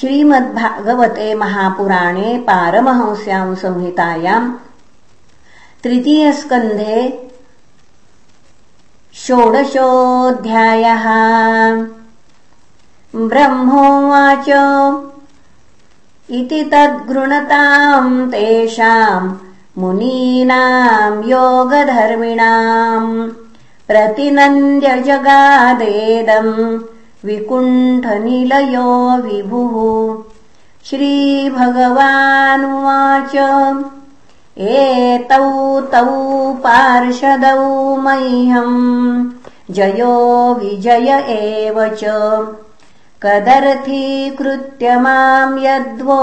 श्रीमद्भागवते महापुराणे पारमहंस्याम् संहितायाम् तृतीयस्कन्धे षोडशोऽध्यायः। ब्रह्मोवाच। इति तद्गृणताम् तेषाम् मुनीनाम् योगधर्मिणाम् प्रतिनन्द्यजगादेदम् विकुण्ठनिलयो विभुः। श्रीभगवानुवाच। एतौ तौ पार्षदौ मह्यम्। जयो विजय एव च। कदर्थीकृत्य माम् यद्वो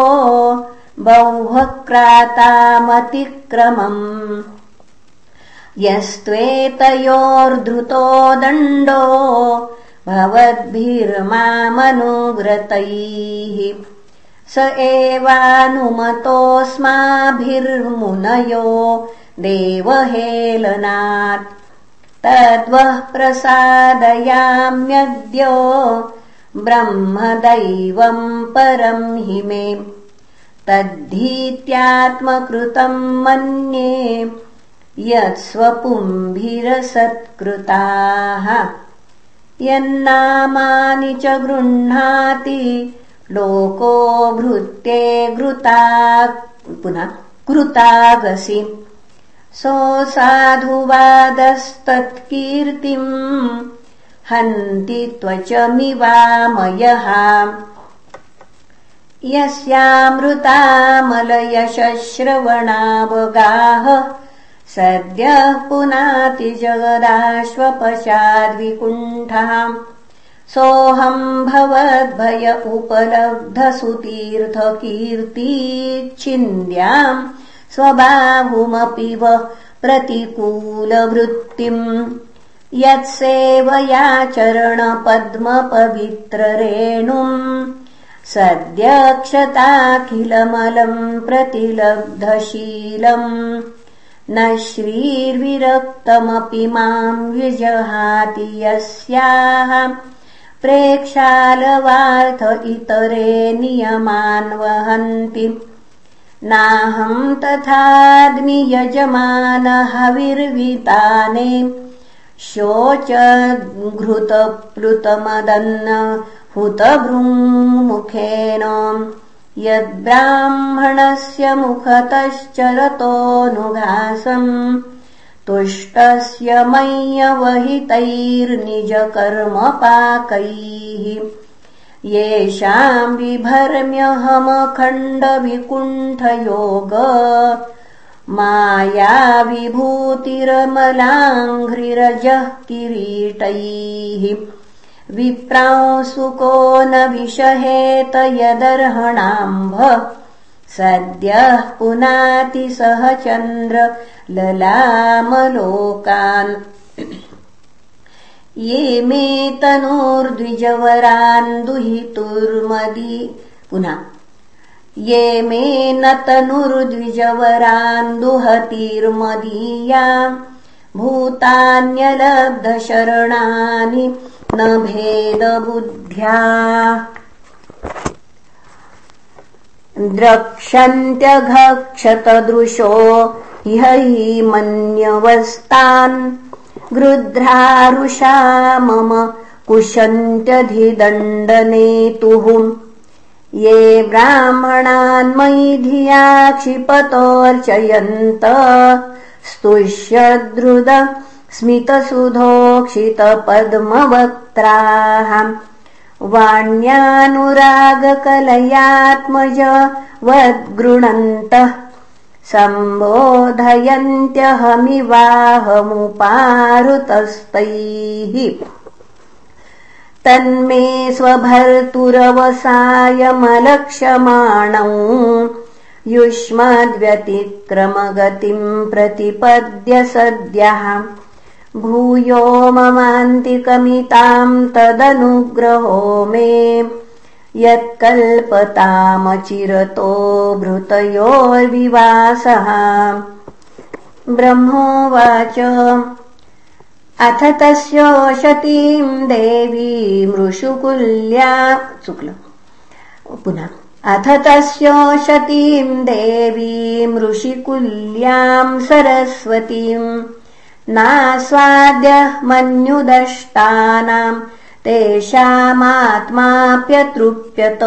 बह्वक्रातामतिक्रमम्। यस्त्वेतयोर्धृतो दण्डो भवद्भिर्मामनुव्रतैः। स एवानुमतोऽस्माभिर्मुनयो देवहेलनात्। तद्वः प्रसादयाम्यद्यो ब्रह्मदैवम् परम् हि मे। तद्धीत्यात्मकृतम् मन्ये यत्स्वपुम्भिरसत्कृताः यन्नामानि च गृह्णाति लोको भृत्ये घृता पुनः कृतागसि। सोऽसाधुवादस्तत्कीर्तिम् हन्ति त्वचमिवामयः। यस्यामृतामलयशश्रवणावगाः सद्यः पुनाति सोऽहम् भवद्भय उपलब्धसुतीर्थकीर्तीच्छिन्द्याम्। स्वबाहुमपि वः प्रतिकूलवृत्तिम्। यत्सेवया चरणपद्मपवित्ररेणुम्। सद्यक्षताखिलमलम् प्रतिलब्धशीलम् न श्रीर्विरक्तमपि माम् विजहाति यस्याः प्रेक्षालवार्थ इतरे नियमान् वहन्ति। नाहम् तथाग्नियजमानहविर्विताने शोचघृतप्लुतमदन्न हुतभृङ्मुखेन यद्ब्राह्मणस्य मुखतश्चरतोऽनुघासम् तुष्टस्य मय्यवहितैर्निजकर्मपाकैः येषाम् विभर्म्यहमखण्डविकुण्ठयोग मायाविभूतिरमलाङ्घ्रिरजः किरीटैः विप्रांसुको न विषहेत यदर्हणाम्भ। सद्यः पुनाति सह चन्द्र ललामलोकान्। ये मे तनूर्द्विजवरान् दुहितुर्मदी। पुनः ये मे न तनुर्द्विजवरान् दुहतीर्मदीयाम्। भूतान्यलब्धशरणानि न भेदबुद्ध्या द्रक्ष्यन्त्यघक्षतदृशो ह्य हि मन्यवस्तान् गृध्रारुषा मम कुशन्त्यधिदण्डनेतुः। ये ब्राह्मणान्मयि धिया क्षिपतोऽर्चयन्त स्तुष्यद्रुद स्मितसुधोक्षितपद्मवक्त्राः। वाण्यानुरागकलयात्मज वद्गृणन्तः। सम्बोधयन्त्यहमिवाहमुपारुतस्तैः तन्मे स्वभर्तुरवसायमलक्ष्यमाणौ युष्मद्व्यतिक्रमगतिम् प्रतिपद्य सद्यः भूयो ममान्तिकमिताम् तदनुग्रहो मे। यत्कल्पतामचिरतो भृतयोर्विवासः। ब्रह्मोवाच। अथ तस्योशतीम् देवी मृषुकुल्या। शुक्ल। पुनः। अथ तस्योषतीम् देवीम् ऋषिकुल्याम् सरस्वतीम् नास्वाद्य मन्युदष्टानाम् तेषामात्माप्यतृप्यत।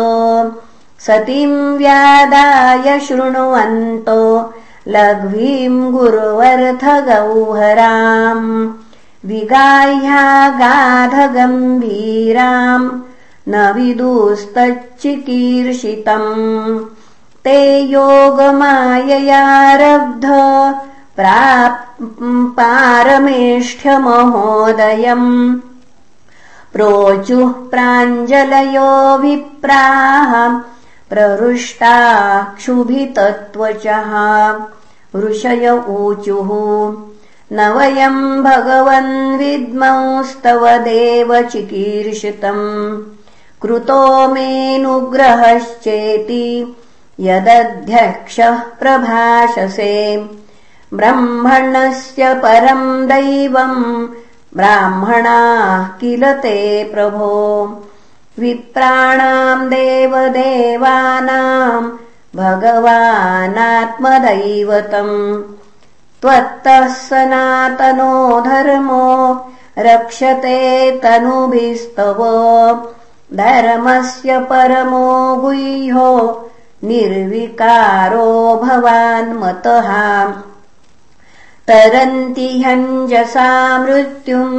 सतीम् व्यादाय शृण्वन्तो लघ्वीम् गुरुवर्थगौहराम्। विगाह्यागाधगम्भीराम् न विदुस्तच्चिकीर्षितम् ते योगमाययारब्ध पारमेष्ठ्यमहोदयम् प्रोचुः प्राञ्जलयो विप्राः प्रहृष्टाक्षुभितत्त्वचः ऋषय ऊचुः न वयम् भगवन् विद्मंस्तव देव चिकीर्षितम् कृतो मेऽनुग्रहश्चेति यदध्यक्षः प्रभाषसे ब्रह्मणस्य परम् दैवम् ब्राह्मणाः किल ते प्रभो? विप्राणाम् देवदेवानाम् भगवानात्मदैवतम् त्वत्तः सनातनो धर्मो रक्षते तनुभिस्तव। धर्मस्य परमो गुह्यो निर्विकारो भवान्मतः तरन्ति ह्यञ्जसा मृत्युम्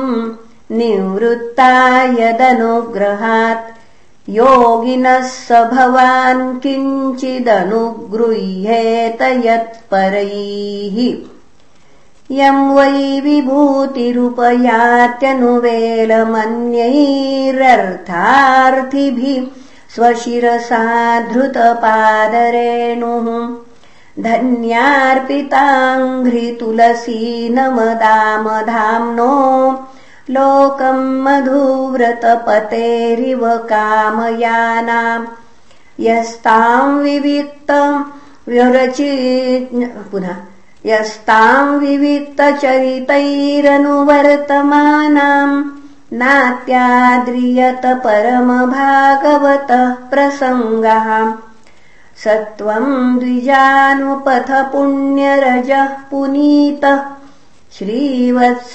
निवृत्ता यदनुग्रहात् योगिनः स भवान् किञ्चिदनुगृह्येत यत्परैः यम् वै विभूतिरुपयात्यनुवेलमन्यैरर्थार्थिभिः स्वशिरसा धृतपादरेणुः धन्यार्पिताङ्घ्रितुलसी नमदामधाम्नो लोकम् मधुव्रतपतेरिव कामयानाम् यस्ताम् विविक्तम् पुनः। यस्ताम् विविक्तचरितैरनुवर्तमानाम् नात्याद्रियत परमभागवतः प्रसङ्गः स त्वम् द्विजानुपथ पुण्यरजः पुनीतः श्रीवत्स